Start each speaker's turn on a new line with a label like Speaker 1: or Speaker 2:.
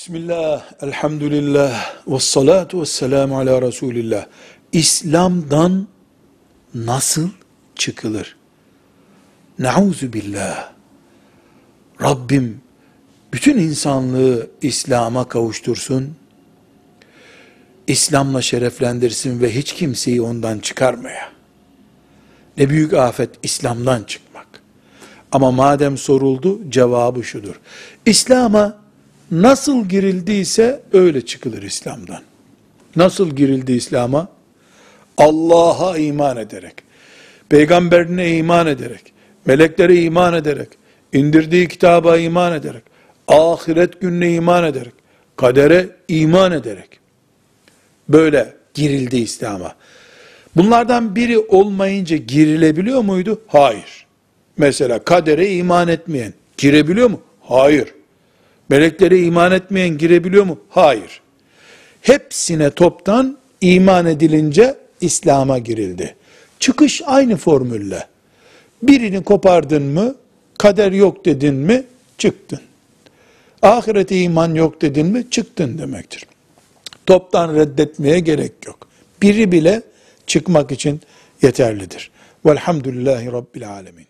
Speaker 1: Bismillah, elhamdülillah, ve salatu ve selamu ala Resulillah. İslam'dan nasıl çıkılır? Nauzu billah. Rabbim bütün insanlığı İslam'a kavuştursun. İslam'la şereflendirsin ve hiç kimseyi ondan çıkarmaya. Ne büyük afet İslam'dan çıkmak. Ama madem soruldu cevabı şudur. İslam'a nasıl girildiyse öyle çıkılır İslam'dan. Nasıl girildi İslam'a? Allah'a iman ederek, peygamberine iman ederek, meleklere iman ederek, indirdiği kitaba iman ederek, ahiret gününe iman ederek, kadere iman ederek, böyle girildi İslam'a. Bunlardan biri olmayınca girilebiliyor muydu? Hayır. Mesela kadere iman etmeyen girebiliyor mu? Hayır. Meleklere iman etmeyen girebiliyor mu? Hayır. Hepsine toptan iman edilince İslam'a girildi. Çıkış aynı formülle. Birini kopardın mı, kader yok dedin mi, çıktın. Ahirete iman yok dedin mi, çıktın demektir. Toptan reddetmeye gerek yok. Biri bile çıkmak için yeterlidir. Velhamdülillahi Rabbil Alemin.